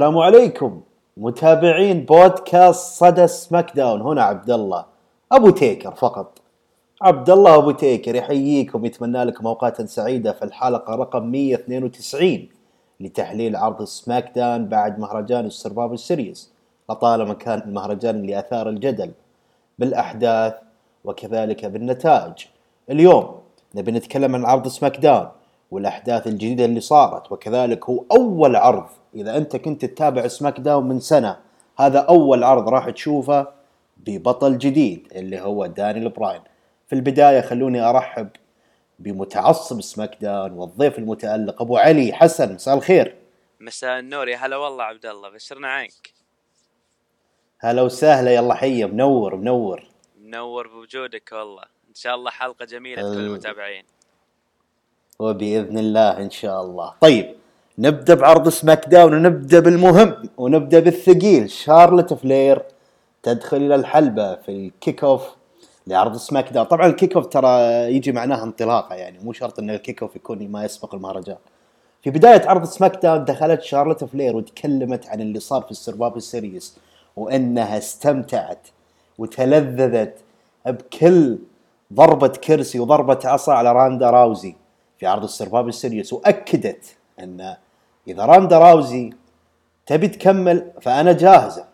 السلام عليكم. متابعين بودكاست صدى سماك داون. هنا عبد الله أبو تيكر فقط. عبد الله أبو تيكر يحييكم يتمنى لكم أوقات سعيدة في الحلقة رقم 192 لتحليل عرض سماك داون بعد مهرجان ال Survivor Series لطالما كان المهرجان اللي اثار الجدل بالأحداث وكذلك بالنتائج. اليوم نبي نتكلم عن عرض سماك داون والأحداث الجديدة اللي صارت وكذلك هو أول عرض إذا أنت كنت تتابع سماك داون من سنة هذا أول عرض راح تشوفه ببطل جديد اللي هو دانيال براين. في البداية خلوني أرحب بمتعصب سماك داون والضيف المتألق أبو علي حسن مساء الخير. مساء النور. يا هلا والله عبد الله بشرنا عنك هلا وسهلا يلا حيه منور منور. منور بوجودك والله. إن شاء الله حلقة جميلة لكل المتابعين وبإذن الله إن شاء الله. طيب نبدأ بعرض SmackDown ونبدأ بالمهم ونبدأ بالثقيل. شارلت فلير تدخل إلى الحلبة في ال kick off لعرض SmackDown. طبعا ال kick off ترى يجي معناها انطلاقة يعني مو شرط إن الكيك اوف يكون ما يسبق المهرجان. في بداية عرض SmackDown دخلت شارلت فلير وتكلمت عن اللي صار في ال Survivor Series وإنها استمتعت وتلذذت بكل ضربة كرسي وضربة عصا على راندا راوزي في عرض ال Survivor Series وأكدت أن إذا راندا راوزي تبي تكمل فأنا جاهزة.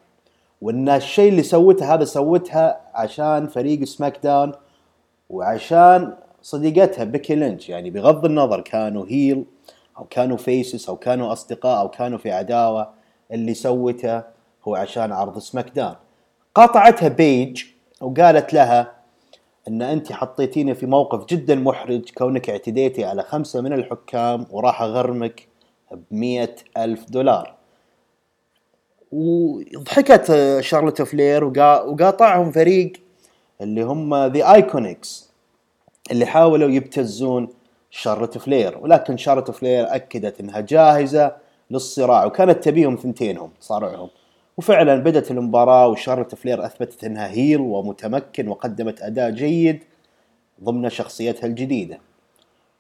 وإن الشيء اللي سوته هذا سوتها عشان فريق SmackDown وعشان صديقتها بيكي لينش. يعني بغض النظر كانوا heel أو كانوا faces أو كانوا أصدقاء أو كانوا في عداوة اللي سوته هو عشان عرض SmackDown. قاطعتها بيج وقالت لها إن انت حطيتيني في موقف جدا محرج كونك اعتديتي على خمسة من الحكام وراح أغرمك. ب ألف دولار. وضحكت شارلوت فلير وقاطعهم فريق اللي هم The IIconics اللي حاولوا يبتزون شارلوت فلير. ولكن شارلوت فلير أكدت إنها جاهزة للصراع وكانت تبيهم ثنتينهم صارعهم. وفعلا بدت المباراة وشارلوت فلير أثبتت أنها heel ومتمكن وقدمت أداء جيد ضمن شخصيتها الجديدة.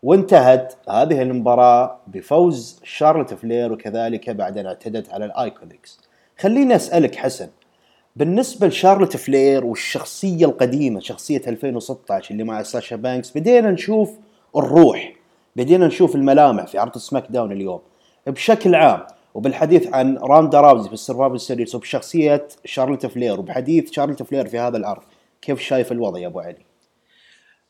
وانتهت هذه المباراة بفوز شارلوت فلير وكذلك بعد أن اعتدت على ال IIconics خليني أسألك حسن بالنسبة لشارلوت فلير والشخصية القديمة شخصية 2016 اللي مع ساشا بانكس بدينا نشوف الروح بدينا نشوف الملامح في عرض SmackDown اليوم بشكل عام وبالحديث عن راندا راوزي في ال Survivor Series وبشخصية شارلوت فلير وبحديث شارلوت فلير في هذا العرض كيف شايف الوضع يا أبو علي؟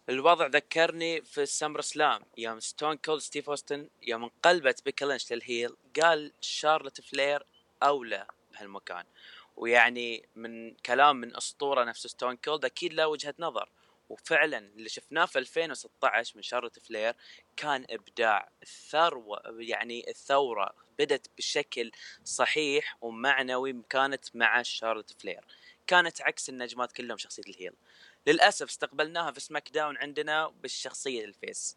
الوضع ذكرني في ال SummerSlam. يوم ستون كولد ستيف أوستن يوم انقلبت بيكي لينش لل heel قال شارلوت فلير أولى بهالمكان. ويعني من كلام من أسطورة نفس ستون كولد أكيد له وجهة نظر. وفعلا اللي شفناه في 2016 من شارلوت فلير كان إبداع الثورة يعني الثورة بدت بشكل صحيح ومعنوي كانت مع شارلوت فلير. كانت عكس النجمات كلهم شخصية ال heel. للأسف استقبلناها في SmackDown عندنا بالشخصية ال face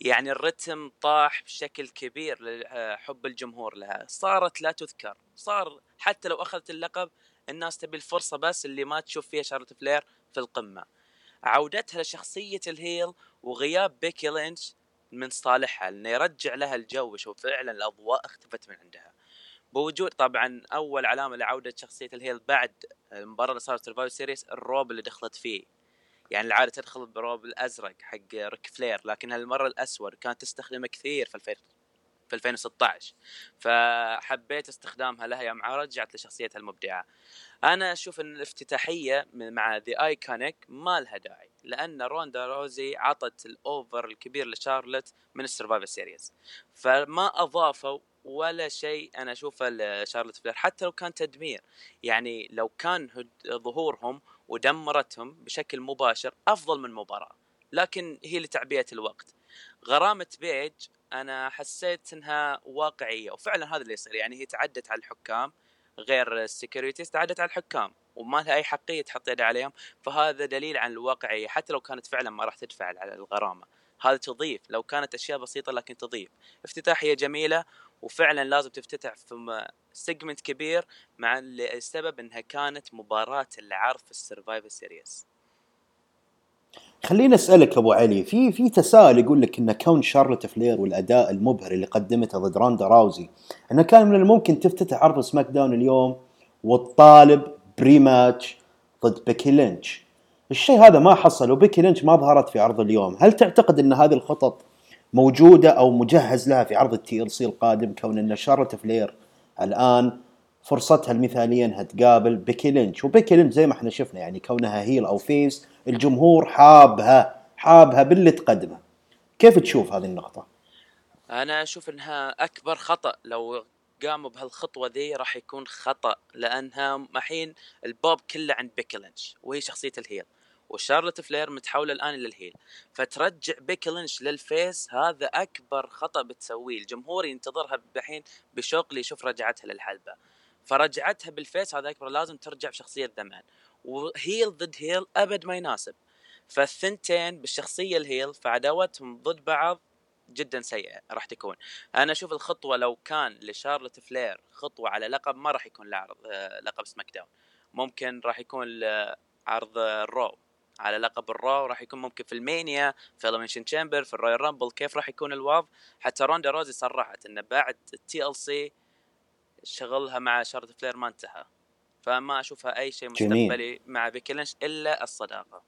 يعني الرتم طاح بشكل كبير لحب الجمهور لها. صارت لا تذكر. صار حتى لو أخذت اللقب الناس تبي الفرصة بس اللي ما تشوف فيها شارلوت فلير في القمة. عودتها لشخصية ال heel وغياب بيكي لينش من صالحها لأنه يرجع لها الجو شوف فعلا الأضواء اختفت من عندها. بوجود طبعا أول علامة لعودة شخصية ال heel بعد المباراة اللي صارت Survivor Series الروب اللي دخلت فيه. يعني العادة تدخل بروب الأزرق حق ريك فلير لكن هالمرة الأسود كانت تستخدمه كثير في في 2016 فحبيت استخدامها لها يوم رجعت لشخصيتها المبدعة. أنا أشوف إن الافتتاحية مع The IIconics ما لها داعي لأن روندا روزي عطت ال over الكبير لشارلت من ال Survivor Series فما أضافوا ولا شيء أنا أشوفه لشارلت فلير حتى لو كان تدمير. يعني لو كان ظهورهم ودمرتهم بشكل مباشر أفضل من مباراة. لكن هي لتعبئة الوقت. غرامة بيج أنا حسيت إنها واقعية وفعلا هذا اللي يصير. يعني هي تعدت على الحكام غير ال securities تعدت على الحكام وما لها أي حقية تحط يدها عليهم. فهذا دليل عن الواقعية حتى لو كانت فعلا ما راح تدفع على الغرامة. هذا تضيف لو كانت أشياء بسيطة لكن تضيف افتتاحية جميلة وفعلا لازم تفتتح في segment كبير مع السبب إنها كانت مباراة العرض في السرفايفر سيريس. خليني أسألك أبو علي في في تساؤل يقول لك إن كون شارلوت فلير والأداء المبهر اللي قدمته ضد راندا راوزي إنه كان من الممكن تفتتح عرض SmackDown اليوم وتطالب ب rematch ضد بيكي لينش. الشيء هذا ما حصل وبيكي لينش ما ظهرت في عرض اليوم. هل تعتقد إن هذه الخطط موجودة أو مجهز لها في عرض ال TLC القادم كون أن شارلوت فلير الآن فرصتها المثالية أنها تقابل بيكي لينش. وبيكي لينش زي ما إحنا شفنا يعني كونها heel أو face الجمهور حابها حابها باللي تقدمه. كيف تشوف هذه النقطة؟ أنا أشوف أنها أكبر خطأ. لو قاموا بهالخطوة ذي راح يكون خطأ لأنها الحين البوب كله عند بيكي لينش وهي شخصية ال heel. وشارلوت فلير متحولة الآن لل heel فترجع بيكي لينش لل face هذا أكبر خطأ بتسويه. الجمهور ينتظرها الحين بشوق ليشوف رجعتها للحلبة. فرجعتها بال face هذا أكبر لازم ترجع بشخصية زمان و heel ضد heel أبد ما يناسب. فالثنتين بالشخصية ال heel فعداوتهم ضد بعض جدا سيئة راح تكون. أنا أشوف الخطوة لو كان لشارلوت فلير خطوة على لقب ما راح يكون لعرض لقب SmackDown. ممكن راح يكون عرض ال Raw على لقب ال Raw راح يكون ممكن في ال Mania في ال Elimination Chamber في ال Royal Rumble كيف راح يكون الوضع؟ حتى روندا روزي صرحت إنه بعد ال TLC شغلها مع شارلوت فلير ما انتهى. فما أشوفها أي شيء مستقبلي مع بيكي لينش إلا الصداقة.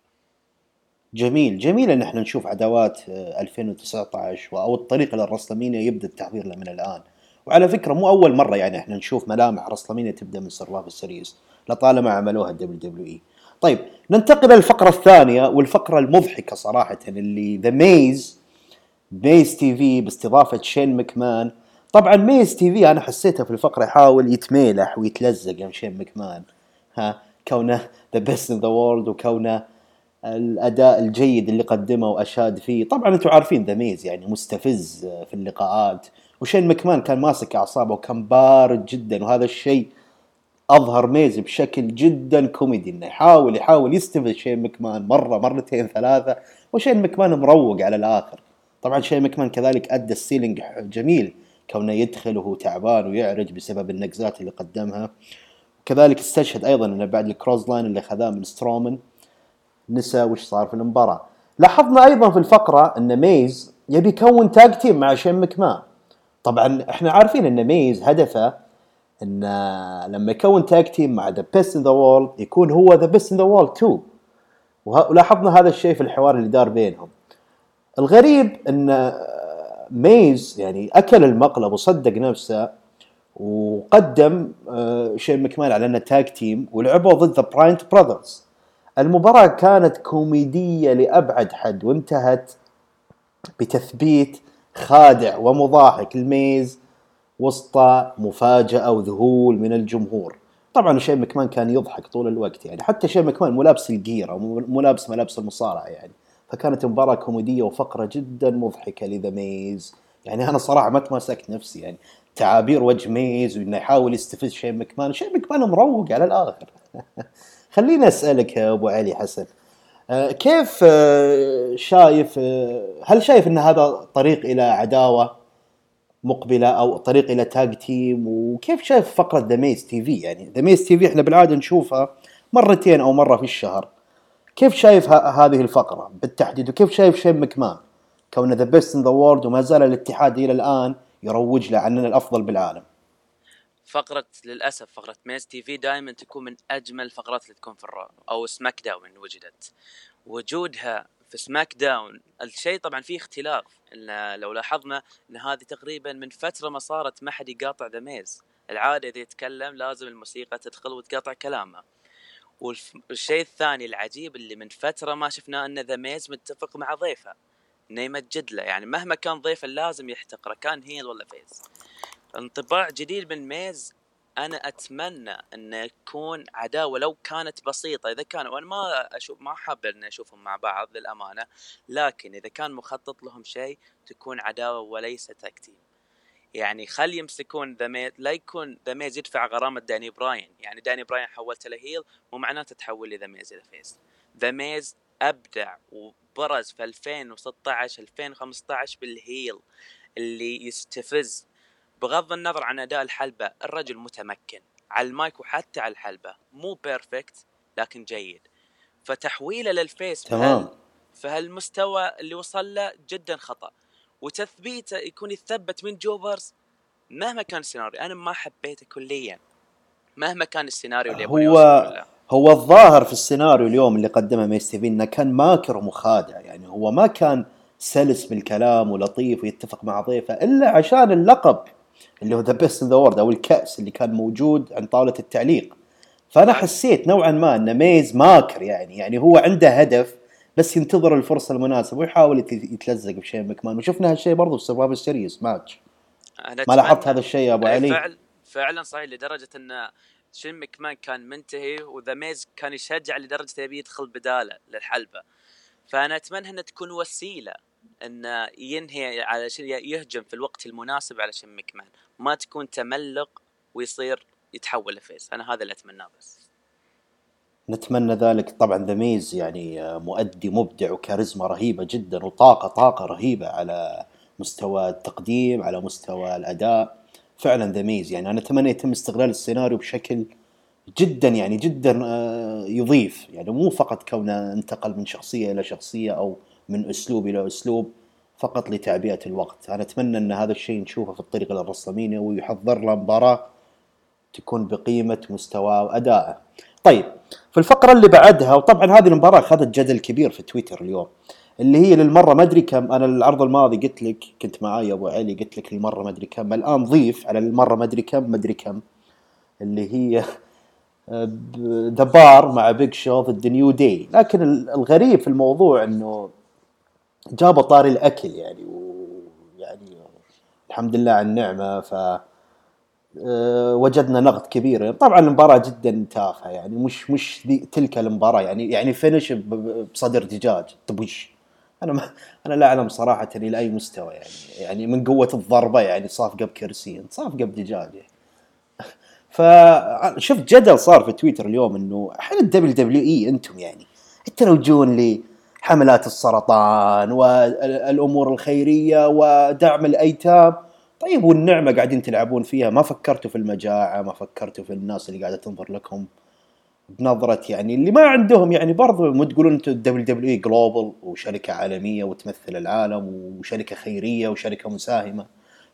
جميل. جميل إن إحنا نشوف عداوات 2019 أو الطريقة لل رسلمينيا يبدأ التحضير له من الآن. وعلى فكرة مو أول مرة يعني إحنا نشوف ملامح رسلمينيا تبدأ من Survivor Series لطالما عملوها ال WWE. طيب ننتقل للفقره الثانية والفقرة المضحكة صراحة اللي The Miz Miz TV باستضافة شين مكمان طبعا Miz TV أنا حسيته في الفقرة يحاول يتميلح ويتلزق في شين مكمان ها كونه the best in the world وكونه الأداء الجيد اللي قدمه وأشاد فيه. طبعا أنتم عارفين The Miz يعني مستفز في اللقاءات وشين مكمان كان ماسك أعصابه وكان بارد جدا وهذا الشيء أظهر ميز بشكل جدا كوميدي إنه يحاول يحاول يستفز شين مكمان مرة مرتين ثلاثة وشين مكمان مروق على الآخر. طبعا شين مكمان كذلك أدى ال selling جميل كونه يدخل وهو تعبان ويعرج بسبب النقزات اللي قدمها. كذلك استشهد أيضا إنه بعد ال clothesline اللي خذاه من سترومان نسى وش صار في المباراة. لاحظنا أيضا في الفقرة إن ميز يبي يكون tag team مع شين مكمان. طبعا إحنا عارفين إن ميز هدفه إن لما يكون tag team مع the best in the world يكون هو the best in the world too ولاحظنا هذا الشيء في الحوار اللي دار بينهم. الغريب إن ميز يعني أكل المقلب وصدق نفسه وقدم آه، شين مكمان على إنه tag team ولعبوا ضد the brothers براينت المباراة كانت كوميدية لأبعد حد وانتهت بتثبيت خادع ومضحك. الميز وسط مفاجأة وذهول من الجمهور. طبعا شين مكمان كان يضحك طول الوقت يعني حتى شين مكمان مو لابس الجيرة مو لابس ملابس المصارعة يعني. فكانت مباراة كوميدية وفقرة جدا مضحكة لذا ميز يعني أنا صراحة ما تماسكت نفسي يعني. تعابير وجه ميز وإنه يحاول يستفز شين مكمان شين مكمان مروق على الآخر. خليني أسألك يا أبو علي حسن. آه، كيف آه، شايف آه، هل شايف إن هذا طريق إلى عداوة؟ مقبلة أو طريق إلى tag team وكيف شايف فقرة The Miz TV يعني The Miz TV إحنا بالعادة نشوفها مرتين أو مرة في الشهر. كيف شايف هذه الفقرة بالتحديد؟ وكيف شايف شين مكمان كونه the best in the world وما زال الاتحاد إلى الآن يروج له على أنه الأفضل بالعالم. فقرة للأسف فقرة Miz TV دائما تكون من أجمل الفقرات اللي تكون في ال Raw أو SmackDown وجدت. وجودها في SmackDown. الشيء طبعا فيه اختلاف. إن لو لاحظنا إن هذه تقريبا من فترة ما صارت ما حد يقاطع The Miz. العادة إذا يتكلم لازم الموسيقى تدخل وتقاطع كلامه. والشيء الثاني العجيب اللي من فترة ما شفناه إن The Miz متفق مع ضيفه. انه يمجد له يعني مهما كان ضيفه لازم يحتقره. كان heel ولا face. انطباع جديد من ميز أنا أتمنى انه يكون عداوة لو كانت بسيطة. إذا كان وأنا ما أشوف ما حاب إن أشوفهم مع بعض للأمانة لكن إذا كان مخطط لهم شيء تكون عداوة وليس tag team يعني خل يمسكون The Miz لا يكون The Miz يدفع غرامة داني براين. يعني داني براين حولته ل heel مو معناته تحول لي The Miz إلى face. The Miz أبدع وبرز في 2016 2015 بال heel اللي يستفز بغض النظر عن أداء الحلبة الرجل متمكن. على المايك وحتى على الحلبة. مو perfect لكن جيد. فتحويله لل face تمام. فهالمستوى اللي وصل له جدا خطأ. وتثبيته يكون يتثبت من jobbers مهما كان السيناريو. أنا ما حبيته كليا. مهما كان السيناريو اللي هو هو الظاهر في السيناريو اليوم اللي قدمه Miz TV انه كان ماكر ومخادع يعني هو ما كان سلس بالكلام ولطيف ويتفق مع ضيفه إلا عشان اللقب. اللي هو the best in the world أو الكأس اللي كان موجود عند طاولة التعليق. فأنا حسيت نوعا ما ان ميز ماكر يعني يعني هو عنده هدف بس ينتظر الفرصة المناسبة ويحاول يتلزق بشين مكمان وشفنا هالشيء برضه في Survivor Series match ما لاحظت هذا الشيء يا أبو علي؟ فعلا فعلا صحيح لدرجة إن شين مكمان كان منتهي و The Miz كان يشجع لدرجة يبي يدخل بداله للحلبة. فأنا أتمنى إنها تكون وسيلة. إنه ينهي على يهجم في الوقت المناسب على شين مكمان ما تكون تملق ويصير يتحول ل face. أنا هذا اللي أتمناه بس. نتمنى ذلك. طبعا The Miz يعني مؤدي مبدع وكاريزما رهيبة جدا وطاقة طاقة رهيبة على مستوى التقديم على مستوى الأداء. فعلا The Miz. يعني أنا أتمنى يتم استغلال السيناريو بشكل جدا يعني جدا آه، يضيف. يعني مو فقط كونه انتقل من شخصية إلى شخصية أو من أسلوب إلى أسلوب فقط لتعبئة الوقت. أنا أتمنى أن هذا الشيء نشوفه في الطريق إلى الرسلمينيا ويحضر له مباراة تكون بقيمة مستواه وأدائه. طيب في الفقرة اللي بعدها وطبعا هذه المباراة أخذت جدل كبير في تويتر اليوم اللي هي للمرة ما أدري كم أنا العرض الماضي قلت لك كنت معاي أبو علي قلت لك للمرة ما أدري كم الآن ضيف على المرة ما أدري كم ما أدري كم اللي هي The Bar مع Big Show ضد New Day لكن الغريب في الموضوع إنه جابوا طاري الأكل يعني ويعني الحمد لله على النعمة. ف آه، وجدنا نقد كبير. طبعا المباراة جدا تافهة يعني مش مش تلك المباراة يعني يعني finish بصدر دجاج طيب وش أنا ما أنا لا أعلم صراحة إلى أي مستوى يعني يعني من قوة الضربة يعني صافقه بكرسي صافقه بدجاج يعني. فشفت جدل صار في تويتر اليوم إنه إحنا ال WWE أنتم يعني تروجون لي حملات السرطان والأمور الخيرية ودعم الأيتام. طيب والنعمة قاعدين تلعبون فيها؟ ما فكرتوا في المجاعة ما فكرتوا في الناس اللي قاعدة تنظر لكم بنظرة يعني اللي ما عندهم يعني برضو ما تقولون أنتم دبليو دبليو إي جلوبال وشركة عالمية وتمثل العالم وشركة خيرية وشركة مساهمة.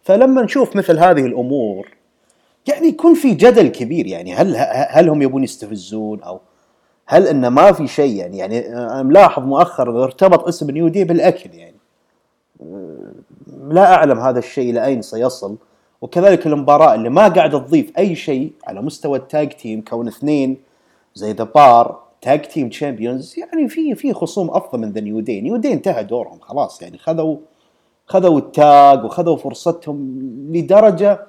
فلما نشوف مثل هذه الأمور يعني يكون في جدل كبير يعني هل هل هم يبون يستفزون أو هل انه ما في شيء يعني يعني أنا ملاحظ مؤخرا ارتبط اسم New Day بالأكل يعني. لا أعلم هذا الشيء إلى اين سيصل. وكذلك المباراة اللي ما قاعدة تضيف أي شيء على مستوى ال tag team كون اثنين زي The Bar tag team champions يعني في في خصوم أفضل من The New Day New Day انتهى دورهم خلاص يعني خذوا خذوا التاج وخذوا فرصتهم لدرجة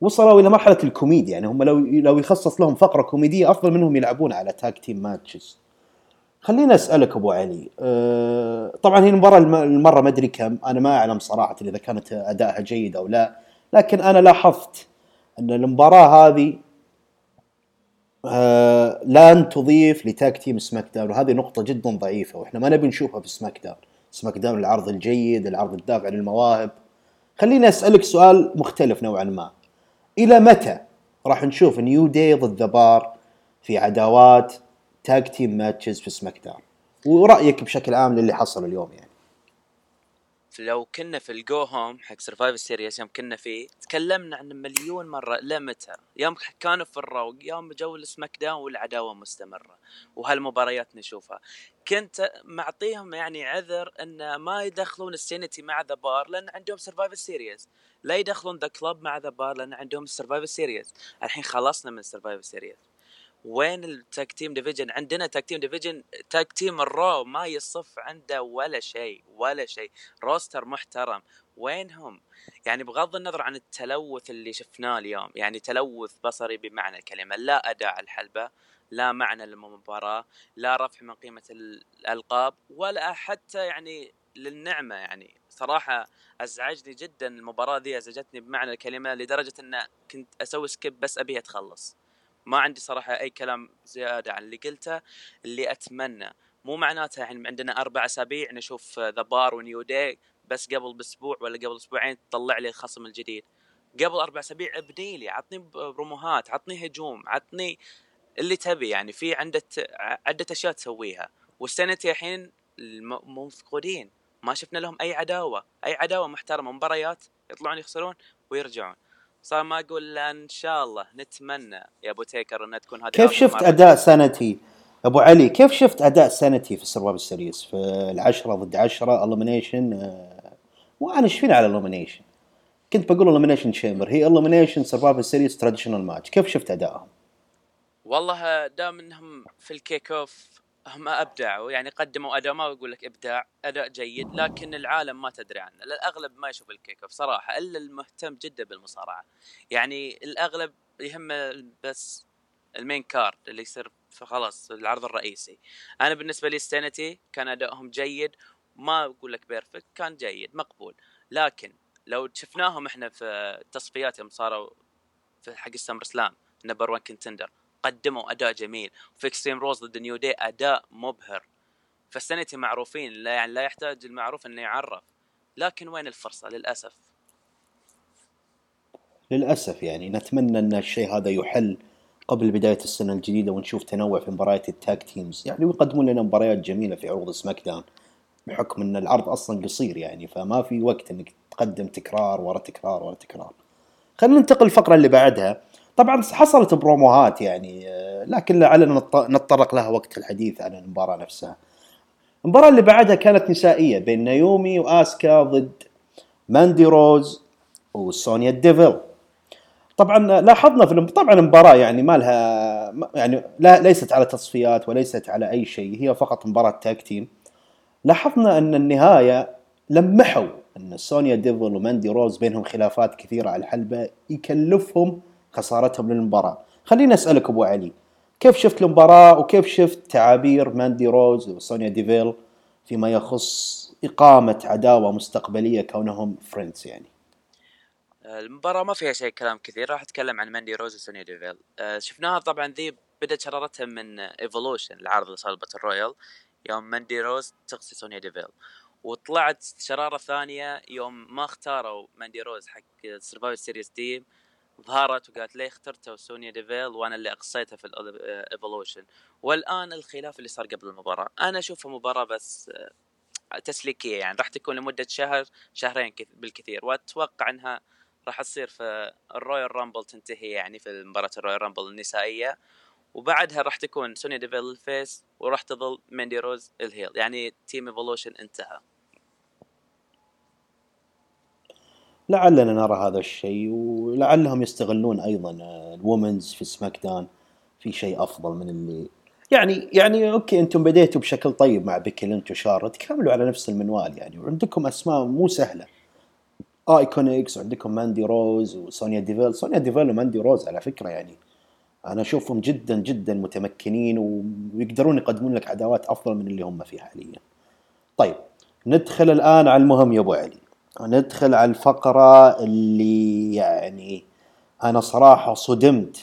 وصلوا إلى مرحلة الكوميديا. يعني هم لو لو يخصص لهم فقرة كوميدية أفضل منهم يلعبون على tag team matches. خليني أسألك أبو علي. أه طبعا هي المباراة المرة ما أدري كم أنا ما أعلم صراحة إذا كانت أدائها جيد أو لا لكن أنا لاحظت أن المباراة هذه أه لن تضيف ل tag team SmackDown. وهذه نقطة جدا ضعيفة وإحنا ما نبي نشوفها في SmackDown. SmackDown العرض الجيد العرض الدافع عن المواهب خليني أسألك سؤال مختلف نوعا ما. إلى متى؟ راح نشوف New Day ضد The Bar في عداوات tag team matches في SmackDown ورأيك بشكل عام للي حصل اليوم يعني. لو كنا في ال go home حق Survivor Series يوم كنا فيه تكلمنا عن مليون مرة لمتى يوم كانوا في ال Raw يوم جو ال SmackDown والعداوة مستمرة. وهالمباريات نشوفها. كنت معطيهم يعني عذر إن ما يدخلون ال SAnitY مع The Bar لأن عندهم Survivor Series لا يدخلون The Club مع The Bar لأن عندهم ال Survivor Series الحين خلصنا من ال Survivor Series وين ال tag team division عندنا tag team division tag team ال Raw ما يصف عنده ولا شيء ولا شيء. roster محترم. وينهم؟ يعني بغض النظر عن التلوث اللي شفناه اليوم يعني تلوث بصري بمعنى الكلمة. لا أداء الحلبة لا معنى للمباراة لا رفع من قيمة الألقاب ولا حتى يعني للنعمة. يعني صراحة أزعجني جدا المباراة ذي أزعجتني بمعنى الكلمة لدرجة إن كنت أسوي skip بس ابيها تخلص ما عندي صراحة أي كلام زيادة عن اللي قلته اللي أتمنى. مو معناتها يعني عندنا أربع أسابيع نشوف The Bar و New Day بس قبل بأسبوع ولا قبل أسبوعين تطلع لي الخصم الجديد. قبل أربع أسابيع ابني لي عطني بروموهات عطني هجوم عطني اللي تبي. يعني في عدة عدة أشياء تسويها. وال SAnitY الحين الم- مفقودين ما شفنا لهم أي عداوة. أي عداوة محترمة. مباريات يطلعون يخسرون ويرجعون. صار ما أقول إلا إن شاء الله نتمنى يا أبو تيكر إنها تكون هذه كيف شفت. أداء SAnitY؟ أبو علي كيف شفت أداء SAnitY في ال Survivor Series في العشرة ضد عشرة Elimination وأنا إيش على Elimination كنت بقول Elimination Chamber هي Elimination Survivor Series traditional match كيف شفت أدائهم؟ والله دام إنهم في ال kick off هم ابدعوا يعني قدموا أداء ما بقول لك إبداع أداء جيد لكن العالم ما تدري عنه الاغلب ما يشوف ال kick off صراحة إلا المهتم جدا بالمصارعة يعني الأغلب يهمه بس ال main card اللي يصير خلاص العرض الرئيسي أنا بالنسبة لي SAnitY كان أدائهم جيد ما أقول لك perfect كان جيد مقبول لكن لو شفناهم إحنا في التصفيات يوم صاروا في حق ال SummerSlam number 1 contender قدموا أداء جميل. في Extreme Rules ضد New Day أداء مبهر. فال SAnitY معروفين لا يعني لا يحتاج المعروف إنه يعرف. لكن وين الفرصة؟ للأسف. للأسف يعني نتمنى إن الشيء هذا يحل قبل بداية السنة الجديدة ونشوف تنوع في مباريات ال tag teams يعني ويقدمون لنا مباريات جميلة في عروض SmackDown بحكم إن العرض أصلا قصير يعني فما في وقت إنك تقدم تكرار ورا تكرار ورا تكرار. خلينا ننتقل الفقرة اللي بعدها. طبعا حصلت بروموهات يعني لكن لعلنا نتطرق لها وقت الحديث عن المباراة نفسها. المباراة اللي بعدها كانت نسائية بين نايومي وآسكا ضد ماندي روز وسونيا ديفل طبعا لاحظنا في طبعا المباراة يعني ما لها يعني لا ليست على تصفيات وليست على أي شيء هي فقط مباراة tag team لاحظنا أن النهاية لمحوا أن سونيا ديفل وماندي روز بينهم خلافات كثيرة على الحلبة يكلفهم خسارتهم للمباراة. خليني أسألك أبو علي كيف شفت المباراة وكيف شفت تعابير ماندي روز وسونيا ديفيل فيما يخص إقامة عداوة مستقبلية كونهم friends يعني؟ المباراة ما فيها شيء كلام كثير راح أتكلم عن ماندي روز وسونيا ديفيل. آه، شفناها طبعا ذي بدأت شرارتها من Evolution العرض اللي صار battle royal يوم ماندي روز تقصي سونيا ديفيل. وطلعت شرارة ثانية يوم ما اختاروا ماندي روز حق Survivor Series team ظهرت وقالت ليه اخترتوا سونيا ديفيل وأنا اللي أقصيتها في ال Evolution والآن الخلاف اللي صار قبل المباراة. أنا اشوفها مباراة بس آه، تسليكية يعني. راح تكون لمدة شهر شهرين كث- بالكثير. وأتوقع إنها راح تصير في الرويال رامبل تنتهي يعني في مباراة الرويال رامبل النسائية. وبعدها راح تكون سونيا ديفيل ال face وراح تظل ماندي روز ال heel. يعني team Evolution انتهى. لعلنا نرى هذا الشيء ولعلهم يستغلون أيضا ال women's في سماك داون في شيء أفضل من اللي يعني يعني okay أنتم بديتوا بشكل طيب مع بيكي لينش وشارلوت كملوا على نفس المنوال يعني وعندكم أسماء مو سهلة. آيكونيكس وعندكم ماندي روز وسونيا ديفيل. سونيا ديفيل وماندي روز على فكرة يعني أنا أشوفهم جدا جدا متمكنين ويقدرون يقدمون لك عداوات أفضل من اللي هم فيه حاليا. طيب ندخل الآن على المهم يا أبو علي. ندخل على الفقرة اللي يعني أنا صراحة صدمت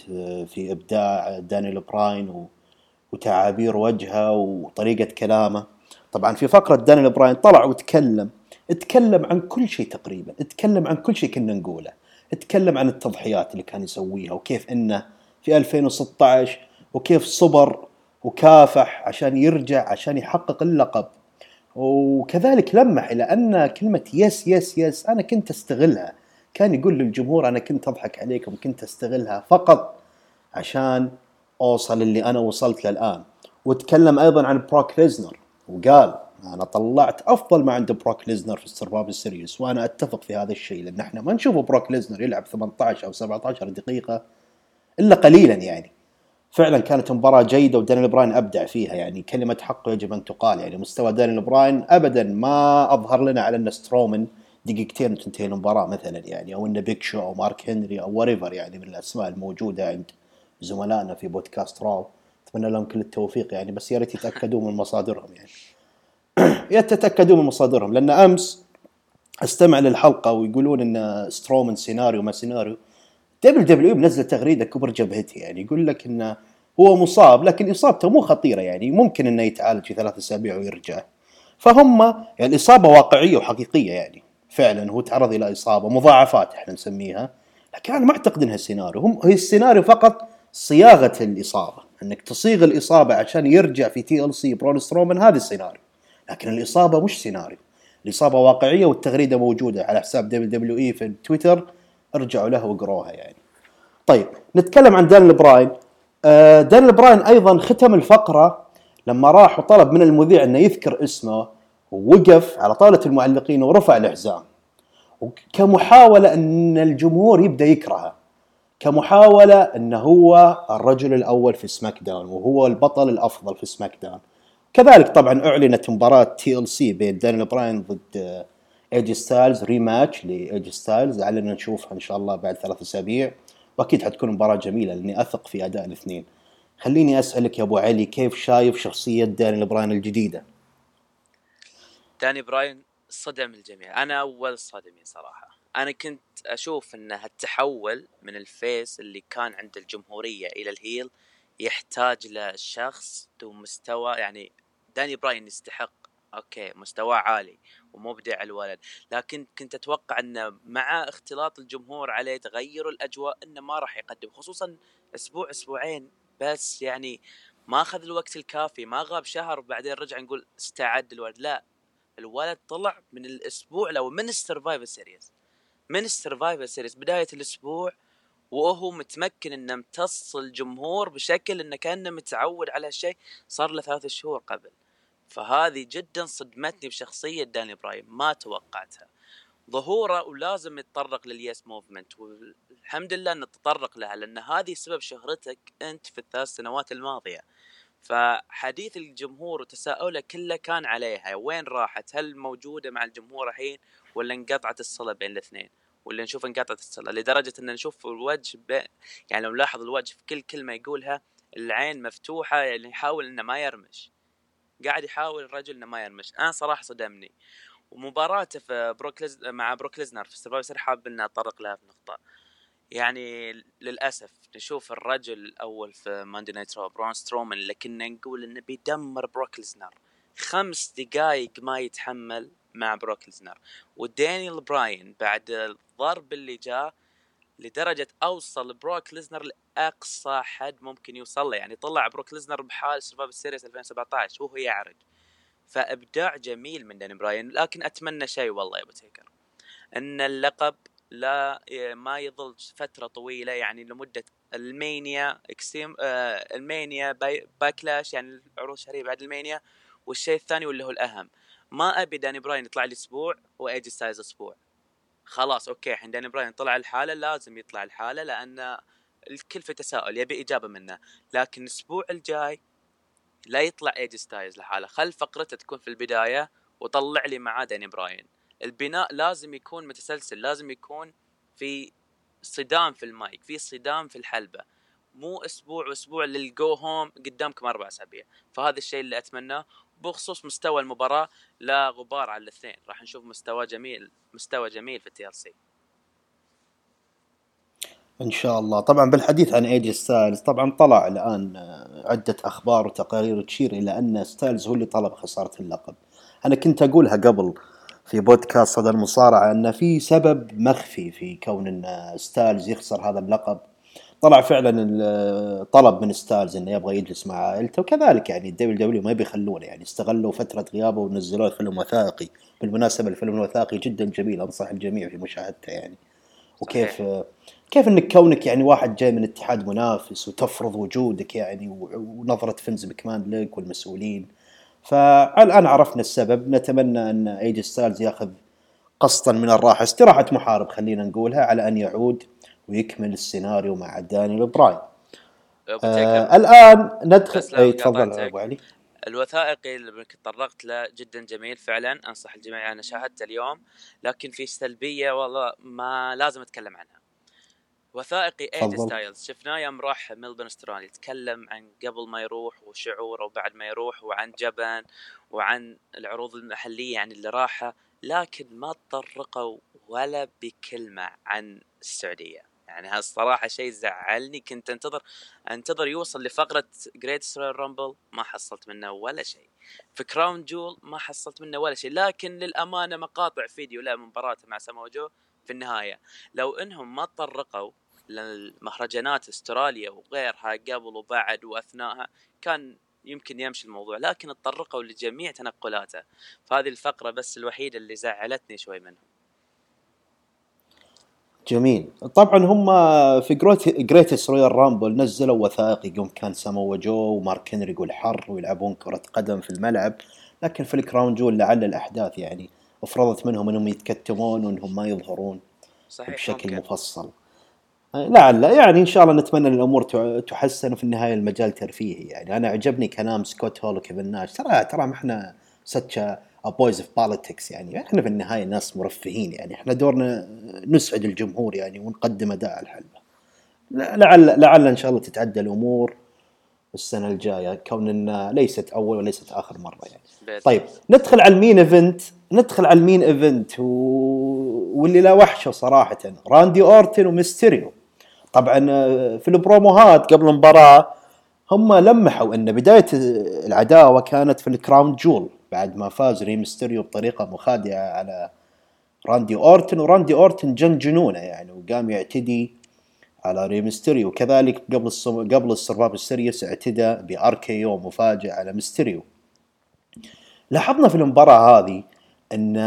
في إبداع دانيال براين وتعابير وجهه وطريقة كلامه. طبعا في فقرة دانيال براين طلع وتكلم اتكلم عن كل شيء تقريبا اتكلم عن كل شيء كنا نقوله اتكلم عن التضحيات اللي كان يسويها وكيف إنه في 2016 وكيف صبر وكافح عشان يرجع عشان يحقق اللقب. وكذلك لمح إلى أن كلمة yes yes yes أنا كنت أستغلها. كان يقول للجمهور أنا كنت أضحك عليكم كنت أستغلها فقط عشان أوصل اللي أنا وصلت له الان وتكلم أيضا عن بروك ليزنر وقال أنا طلعت أفضل ما عند بروك ليزنر في السرفايفر سيريس وأنا أتفق في هذا الشيء لأن إحنا ما نشوف بروك ليزنر يلعب 18 أو 17 دقيقة إلا قليلا يعني. فعلا كانت مباراة جيدة ودانيال براين أبدع فيها يعني كلمة حقه يجب أن تقال يعني مستوى دانيال براين أبدا ما أظهر لنا على أن سترومان دقيقتين وتنتهي المباراة مثلا يعني أو أن بيك شو أو مارك هنري أو وريفر يعني من الأسماء الموجودة عند زملائنا في بودكاست راو. أتمنى لهم كل التوفيق يعني بس يا ريت يتأكدوا من مصادرهم يعني. يا تتأكدوا من مصادرهم لأن أمس أستمع للحلقة ويقولون أن سترومان سيناريو ما سيناريو. دبليو دبليو إي منزل تغريدة كبر جبهتي يعني يقول لك انه هو مصاب لكن إصابته مو خطيرة يعني ممكن إنه يتعالج في ثلاث أسابيع ويرجع. فهم يعني الاصابه واقعية وحقيقية يعني فعلا هو تعرض إلى إصابة مضاعفات إحنا نسميها. لكن أنا ما أعتقد إنها سيناريو هم هي السيناريو فقط صياغة الإصابة إنك تصيغ الإصابة عشان يرجع في TLC برون سترومان هذا السيناريو. لكن الإصابة مش سيناريو. الإصابة واقعية والتغريدة موجودة على حساب دبليو دبليو إي في تويتر. ارجعوا له واقروها يعني. طيب نتكلم عن داني براين. آه، داني براين أيضا ختم الفقرة لما راح وطلب من المذيع إنه يذكر اسمه ووقف على طاولة المعلقين ورفع الحزام كمحاوله إن الجمهور يبدأ يكرهه. كمحاولة انه هو الرجل الأول في سماك داون وهو البطل الأفضل في سماك داون كذلك طبعا أعلنت مباراة TLC بين دانيال براين ضد ايجي ستايلز rematch لايجي ستايلز لعلنا نشوفها إن شاء الله بعد ثلاث أسابيع. وأكيد حتكون مباراة جميلة لأني أثق في أداء الاثنين. خليني أسألك يا أبو علي كيف شايف شخصية دانيال براين الجديدة؟ داني براين صدم الجميع. أنا أول صدمي صراحة. أنا كنت أشوف إن التحول من ال face اللي كان عند الجمهور إلى ال heel يحتاج لشخص ذو مستوى يعني داني براين يستحق okay مستواه عالي ومبدع الولد. لكن كنت أتوقع إنه مع اختلاط الجمهور عليه تغير الأجواء إنه ما راح يقدم خصوصا أسبوع أسبوعين بس يعني ما أخذ الوقت الكافي ما غاب شهر وبعدين رجع نقول استعد الولد. لا الولد طلع من الأسبوع لو من السرفايفر سيريز من السرفايفر سيريز بداية الأسبوع وهو متمكن إنه امتص الجمهور بشكل إنه كأنه متعود على هالشيء صار له ثلاث شهور قبل. فهذه جدا صدمتني بشخصية داني براين ما توقعتها. ظهوره ولازم يتطرق لل yes movement والحمد لله إنه تطرق لها لأن هذه سبب شهرتك أنت في الثلاث سنوات الماضية. فحديث الجمهور وتساؤله كله كان عليها وين راحت؟ هل موجودة مع الجمهور الحين ولا انقطعت الصله بين الاثنين؟ ولا نشوف انقطعت الصله لدرجة إن نشوف الوجه ب... يعني لو نلاحظ الوجه في كل كلمة يقولها العين مفتوحة يعني يحاول إنه ما يرمش. قاعد يحاول الرجل إنه ما يرمش. أنا صراحة صدمني. ومباراته في بروك مع بروك ليزنر في السرفايفر حاب إني أتطرق لها في نقطة. يعني للأسف نشوف الرجل الأول في مانداي نايت رو برون سترومان كنا نقول إنه بيدمر بروك ليزنر. خمس دقائق ما يتحمل مع بروك ليزنر. ودانيال براين بعد الضرب اللي جاء لدرجة أوصل بروك ليزنر لأقصى حد ممكن يوصل له. يعني طلع بروك ليزنر بحال سرفايفر سيريس 2017 وهو يعرج. فإبداع جميل من داني براين لكن أتمنى شيء والله يا أبو تيكر. أن اللقب لا ما يظل فترة طويلة يعني لمدة المانيا إكستريم آه المانيا باي باكلاش يعني العروض الشهرية بعد المانيا والشيء الثاني واللي هو الأهم. ما أبي داني براين يطلع لي أسبوع وأيجي ستايلز أسبوع. خلاص okay الحين داني براين طلع لحاله لازم يطلع لحاله لأن الكل في تساؤل يبي إجابة منه. لكن الأسبوع الجاي لا يطلع ايجي ستايلز لحاله. خل فقرته تكون في البداية وطلع لي معاه دانيال براين البناء لازم يكون متسلسل لازم يكون في صدام في المايك في صدام في الحلبة. مو أسبوع واسبوع للجو هوم قدامكم أربع أسابيع. فهذا الشيء اللي أتمناه. بخصوص مستوى المباراة لا غبار على الاثنين. راح نشوف مستوى جميل مستوى جميل في ال TLC إن شاء الله. طبعا بالحديث عن ايه جي ستايلز طبعا طلع الآن عدة أخبار وتقارير تشير إلى أن ستايلز هو اللي طلب خسارة اللقب. أنا كنت أقولها قبل في بودكاست صدى المصارعة أن في سبب مخفي في كون إن ستايلز يخسر هذا اللقب. طلع فعلا طلب من ستايلز إنه يبغى يجلس مع عائلته. وكذلك يعني الدبليو دبليو ما بيخلونه. يعني استغلوا فترة غيابه ونزلوه فيلم وثائقي. بالمناسبة الفيلم الوثائقي جدا جميل أنصح الجميع في مشاهدته يعني. وكيف كيف إنك كونك يعني واحد جاي من اتحاد منافس وتفرض وجودك يعني ونظرة فينس مكمان لك والمسؤولين. فالآن عرفنا السبب. نتمنى أن ايه جي ستايلز ياخذ قسطا من الراحة. استراحة محارب خلينا نقولها على أن يعود. ويكمل السيناريو مع دانيال براين. آه الآن ندخل أي تفضل أبو علي. الوثائقي اللي تطرقت له جدا جميل فعلا أنصح الجميع أنا شاهدته اليوم لكن في سلبية والله ما لازم أتكلم عنها. وثائقي ايه جي ستايلز. شفناه يوم راح ملبورن أستراليا. يتكلم عن قبل ما يروح وشعوره وبعد ما يروح وعن جابان وعن العروض المحلية يعني اللي راحها لكن ما تطرقوا ولا بكلمة عن السعودية. يعني هذا الصراحة شيء زعلني كنت أنتظر أنتظر يوصل لفقرة Greatest Rumble ما حصلت منه ولا شيء. في Crown Jewel ما حصلت منه ولا شيء لكن للأمانة مقاطع فيديو له مباراته مع سامو جو في النهاية. لو إنهم ما تطرقوا للمهرجانات أستراليا وغيرها قبل وبعد وأثناءها كان يمكن يمشي الموضوع لكن تطرقوا لجميع تنقلاته. فهذه الفقرة بس الوحيدة اللي زعلتني شوي منهم. جميل. طبعا هم في Greatest Royal Rumble نزلوا وثائقي يوم كان سامو جو ومارك هنري يقول حر ويلعبون كرة قدم في الملعب لكن في الكراون جول لعل الأحداث يعني أفرضت منهم إنهم يتكتمون وإنهم ما يظهرون صحيح بشكل ممكن. مفصل. لعل يعني إن شاء الله نتمنى إن الأمور تحسن وفي النهاية المجال ترفيهي يعني. أنا عجبني كلام سكوت هول وكيفن ناش. ترى ترى ما إحنا ساتش بويز اوف بوليتكس يعني. إحنا في النهاية ناس مرفهين يعني. إحنا دورنا نسعد الجمهور يعني ونقدم أداء الحلبة. لعل لعل إن شاء الله تتعدى الأمور السنة الجاية. كون انها ليست أول وليست آخر مرة يعني. طيب ندخل على ال main event. ندخل على ال main event و... واللي لا وحشه صراحة. راندي أورتن وميستيريو. طبعا آه، في البروموهات قبل المباراة هم لمحوا إن بداية العداوة كانت في ال Crown Jewel. بعد ما فاز ري مستيريو بطريقة مخادعة على راندي أورتن وراندي أورتن جن جنونه يعني وقام يعتدي على ري مستيريو وكذلك قبل الصم... قبل ال Survivor Series اعتدى ب RKO مفاجئ على ميستيريو. لاحظنا في المباراة هذه أن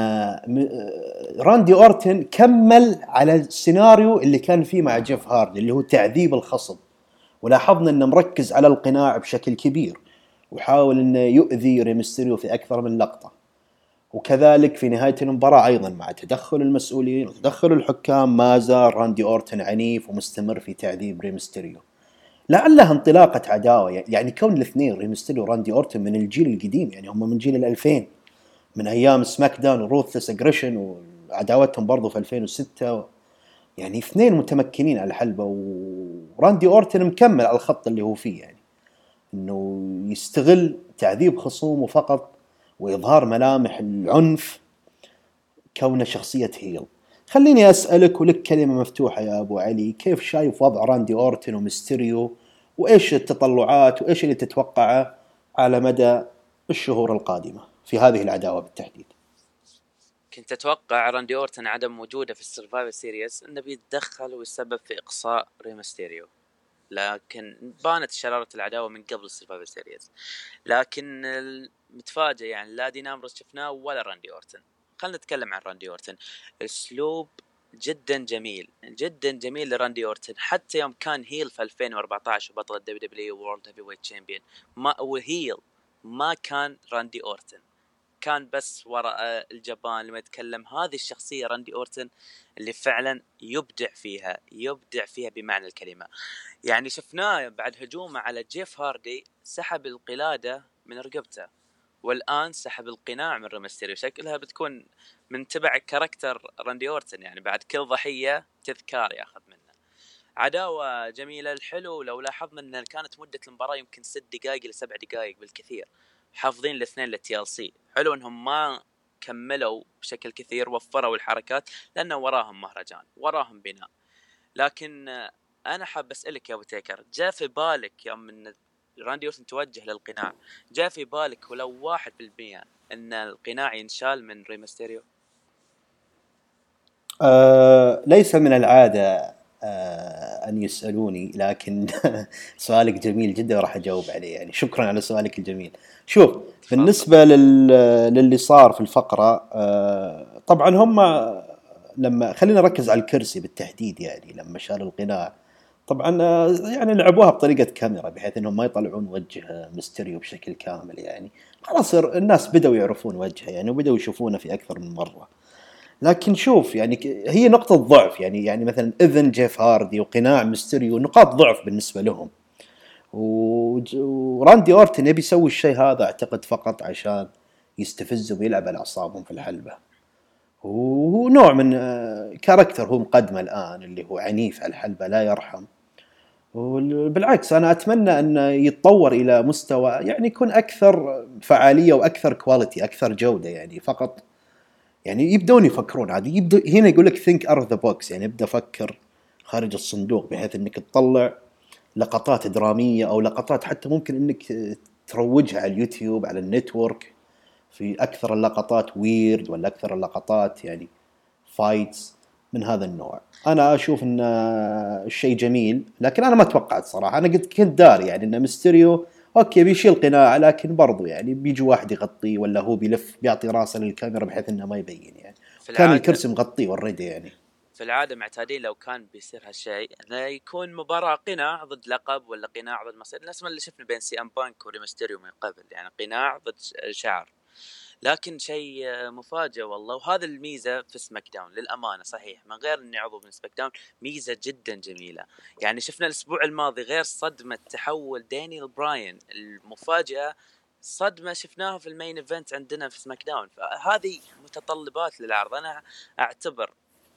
راندي أورتن كمل على السيناريو اللي كان فيه مع جيف هاردي اللي هو تعذيب الخصم. ولاحظنا أنه مركز على القناع بشكل كبير. وحاول إنه يؤذي ري مستيريو في أكثر من لقطة. وكذلك في نهاية المباراة أيضا مع تدخل المسؤولين وتدخل الحكام ما زال راندي أورتن عنيف ومستمر في تعذيب ري مستيريو لعلها انطلاقة عداوة يعني كون الاثنين ري مستيريو وراندي أورتن من الجيل القديم يعني هم من جيل ال 2000 من أيام سماك داون و Ruthless Aggression وعداوتهم برضو في 2006 يعني اثنين متمكنين على الحلبه وراندي أورتن مكمل على الخط اللي هو فيه يعني. إنه يستغل تعذيب خصومه فقط وإظهار ملامح العنف كونه شخصية heel. خليني أسألك ولك كلمة مفتوحة يا أبو علي. كيف شايف وضع راندي أورتن وميستيريو؟ وإيش التطلعات؟ وإيش اللي تتوقعه على مدى الشهور القادمة في هذه العداوة بالتحديد؟ كنت أتوقع راندي أورتن عدم وجوده في ال Survivor Series إنه بيتدخل ويسبب في إقصاء ري مستيريو لكن بانت شرارة العداوة من قبل ال Survivor Series. لكن متفاجئ يعني لا دين امبروس شفناه ولا راندي أورتن. خلينا نتكلم عن راندي أورتن. أسلوب جدا جميل جدا جميل لراندي أورتن. حتى يوم كان heel في 2014 وبطل الدبليو دبليو World Heavyweight Champion ما و heel ما كان راندي أورتن. كان بس وراء الجبان لما يتكلم. هذه الشخصية راندي أورتن اللي فعلا يبدع فيها يبدع فيها بمعنى الكلمة. يعني شفناه بعد هجومه على جيف هاردي سحب القلادة من رقبته والآن سحب القناع من ري مستيريو شكلها بتكون من تبع character راندي أورتن يعني بعد كل ضحية تذكار ياخذ منه. عداوة جميلة الحلو لو لاحظنا إن كانت مدة المباراة يمكن ست دقائق إلى سبع دقائق بالكثير. حافظين الاثنين لل TLC حلو إنهم ما كملوا بشكل كثير وفروا الحركات لأنه وراهم مهرجان وراهم بناء. لكن أنا حاب أسألك يا أبو تيكر جاء في بالك يوم من راندي اورتن توجه للقناع جاء في بالك ولو واحد بالمية إن القناع ينشال من ري مستيريو أه ليس من العادة أن يسألوني لكن سؤالك جميل جدا وراح أجاوب عليه يعني. شكرا على سؤالك الجميل. شوف بالنسبة لل... للي صار في الفقرة أه طبعا هم لما خلينا نركز على الكرسي بالتحديد يعني لما شال القناع. طبعا آه، يعني لعبوها بطريقة كاميرا بحيث إنهم ما يطلعون وجه ميستيريو بشكل كامل يعني. خلاص الناس بدأوا يعرفون وجهه يعني وبدأوا يشوفونه في أكثر من مرة. لكن شوف يعني هي نقطة ضعف يعني يعني مثلا إذن جيف هاردي وقناع ميستيريو نقاط ضعف بالنسبة لهم. وراندي أورتن يبي يسوي الشيء هذا أعتقد فقط عشان يستفزهم ويلعب على أعصابهم في الحلبة. وهو نوع من آه، character هو مقدمة الآن اللي هو عنيف على الحلبة لا يرحم. وبالعكس أنا أتمنى انه يتطور إلى مستوى يعني يكون أكثر فعالية وأكثر quality أكثر جودة يعني فقط يعني يبدون يفكرون عادي. يبدو هنا يقول لك think out the box يعني ابدأ فكر خارج الصندوق بحيث إنك تطلع لقطات درامية أو لقطات حتى ممكن إنك تروجها على اليوتيوب على ال network. في أكثر اللقطات weird ولا أكثر اللقطات يعني fights من هذا النوع. أنا أشوف إن الشيء جميل لكن أنا ما توقعت صراحة أنا قلت كنت داري يعني إن ميستيريو okay بيشيل قناع لكن برضو يعني بيجي واحد يغطيه ولا هو بيلف بيعطي راسه للكاميرا بحيث إنه ما يبين يعني. في كان الكرسي مغطيه already يعني. في العادة معتادين لو كان بيصير هالشيء إنه يكون مباراة قناع ضد لقب ولا قناع ضد مصير نفس ما اللي شفنا بين سي أم بانك وريمستيريو من قبل يعني قناع ضد شعر. لكن شيء آه، مفاجئ والله. وهذا الميزة في سماك داون للأمانة صحيح من غير إني عضو من سماك داون ميزة جدا جميلة. يعني شفنا الأسبوع الماضي غير صدمة تحول دانيال براين المفاجأة صدمة شفناها في ال main event عندنا في سماك داون. فهذه متطلبات للعرض. أنا أعتبر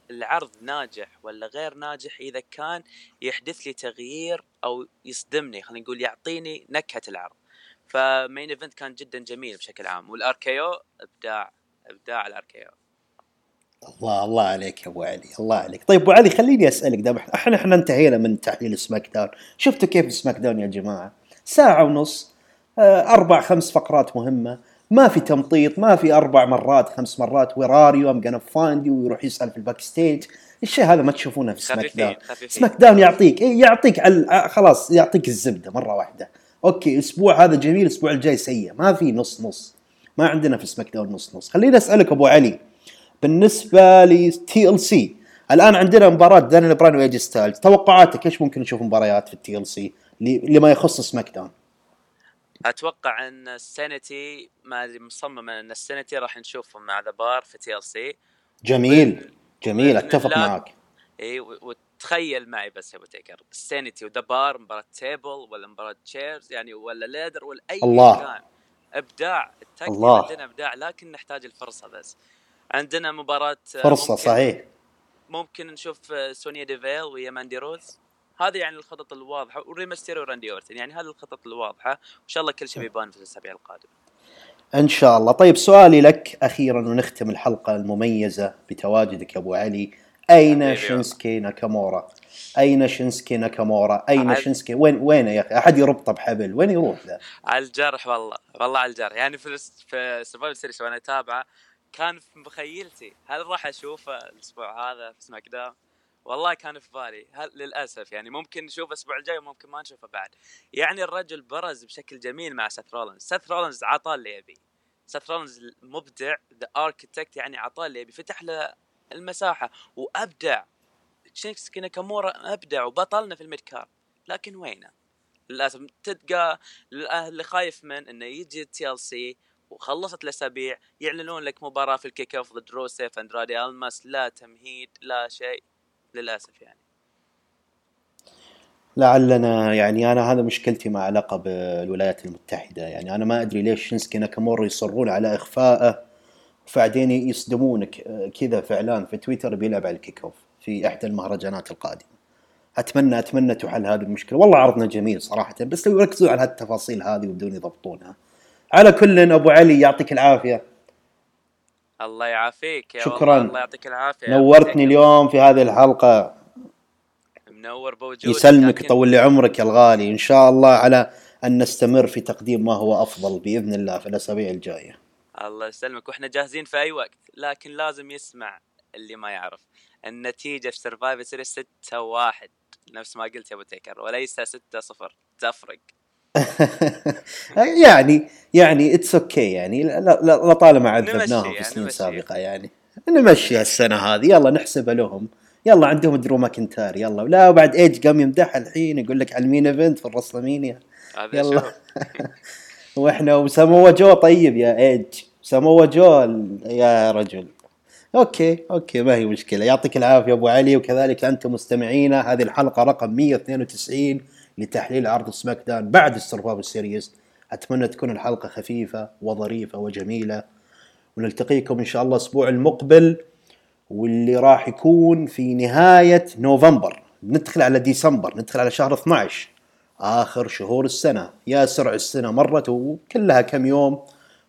العرض ناجح ولا غير ناجح إذا كان يحدث لي تغيير أو يصدمني خلينا نقول يعطيني نكهة العرض. ف main event كان جدا جميل بشكل عام وال RKO إبداع إبداع ال RKO. الله الله عليك يا أبو علي الله عليك. طيب أبو علي خليني أسألك دام إحنا إحنا انتهينا من تحليل سماك داون. شفتوا كيف سماك داون يا جماعة؟ ساعة ونص آه، أربع خمس فقرات مهمة. ما في تمطيط ما في أربع مرات خمس مرات. where am gonna find ويروح يسأل في ال backstage الشيء هذا ما تشوفونه في سماك داون. سماك داون يعطيك إيه يعطيك على خلاص يعطيك الزبدة مرة واحدة. okay الأسبوع هذا جميل الأسبوع الجاي سيء. ما في نص نص. ما عندنا في سماك داون نص نص. خليني أسألك أبو علي بالنسبة ل TLC الآن عندنا مباراة دانيال براين و AJ Styles. توقعاتك إيش ممكن نشوف مباريات في ال TLC لما يخص سماك داون أتوقع أن السانيتي ما مصمم أن السانيتي راح نشوفهم مع The Bar في TLC جميل جميل أتفق. معك. اي وتخيل معي بس يا أبو تيكر. السانيتي و The Bar مباراة table ولا مباراة chairs يعني ولا ladder ولا أي الله. كان إبداع. ال tag team الله. عندنا إبداع لكن نحتاج الفرصة بس. عندنا مباراة آه، فرصة ممكن صحيح. ممكن نشوف آه، سونيا ديفيل ويا ماندي روز. هذه يعني الخطط الواضحة وريمستيريو وراندي أورتن. يعني هذه الخطط الواضحة. وان شاء الله كل شيء بيبان في الأسابيع القادمة. إن شاء الله. طيب سؤالي لك أخيرا ونختم الحلقة المميزة بتواجدك يا أبو علي. أين حبيبي. شينسكي ناكامورا؟ أين شينسكي ناكامورا؟ أين عاد- شينسكي؟ وين وين يا أخي؟ أحد يربطه بحبل؟ وين يروح ذا؟ على الجرح والله والله على الجرح. يعني في في سرفايفل سيريس وأنا أتابعه كان في مخيلتي هل راح اشوفه الأسبوع هذا؟ في سماك داون والله كان في بالي. هل للأسف يعني ممكن نشوفه الأسبوع الجاي وممكن ما نشوفه بعد. يعني الرجل برز بشكل جميل مع سيث رولنز سيث رولنز عطاه اللي يبي سيث رولنز مبدع the architect يعني عطاه اللي يبي فتح له المساحة وأبدع. شينسكي ناكامورا أبدع وبطلنا في ال mid card لكن وينه؟ للاسف تلقى اللي خايف من إنه يجي TLC وخلصت الأسابيع يعلنون لك مباراة في ال kickoff ضد روسيف أندرادي ألماس لا تمهيد لا شيء. للأسف يعني. لعلنا يعني أنا هذا مشكلتي مع لقب الولايات المتحدة. يعني أنا ما أدري ليش شينسكي ناكامورا يصرون على إخفائه وبعدين يصدمونك كذا في اعلان في تويتر بيلعب على ال kickoff في احدى المهرجانات القادمة. أتمنى أتمنى تحل هذه المشكلة. والله عرضنا جميل صراحة بس لو يركزوا على هالتفاصيل هذه وبدون يضبطونها. على كل أبو علي يعطيك العافية. الله يعافيك يا شكراً. الله يعطيك العافية. نورتني اليوم في هذه الحلقة. منور بوجودك يسلمك يطول لي عمرك يا الغالي. إن شاء الله على أن نستمر في تقديم ما هو أفضل بإذن الله في الأسابيع الجاية. الله يسلمك. وإحنا جاهزين في أي وقت لكن لازم يسمع اللي ما يعرف. النتيجة في سرفايفر سيريس 6 1 نفس ما قلت يا أبو تيكر وليس 6 0 تفرق. يعني يعني it's okay يعني. لا- لا- لطالما عذبناهم في يعني، سنين. سابقة يعني. نمشي السنة هذه. يلا نحسبها لهم. يلا عندهم درو ماكنتاير يلا. لا وبعد ايج قام يمدحها الحين يقول لك على ال main event في الرسلمينيا. يلا. وإحنا وساموا جو طيب يا إيج. ساموا جو يا رجل. okay okay ما هي مشكلة. يعطيك العافية أبو علي وكذلك أنتم مستمعينا. هذه الحلقة رقم 192 لتحليل عرض سماك داون بعد السرفايفل سيريز أتمنى تكون الحلقة خفيفة وظريفة وجميلة. ونلتقيكم إن شاء الله الأسبوع المقبل واللي راح يكون في نهاية نوفمبر. ندخل على ديسمبر ندخل على شهر 12 آخر شهور السنة. يا سرع السنة مرت وكلها كم يوم.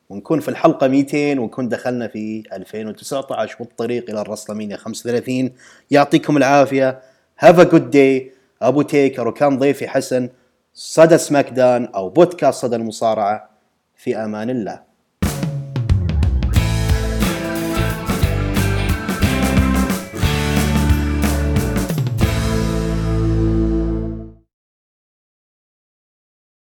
ونكون في الحلقة 200 ونكون دخلنا في 2019 والطريق إلى الرسلمينيا 35 يعطيكم العافية. have a good day أبو تيكر وكان ضيفي حسن. صدى سماك داون أو بودكاست صدى المصارعة. في أمان الله.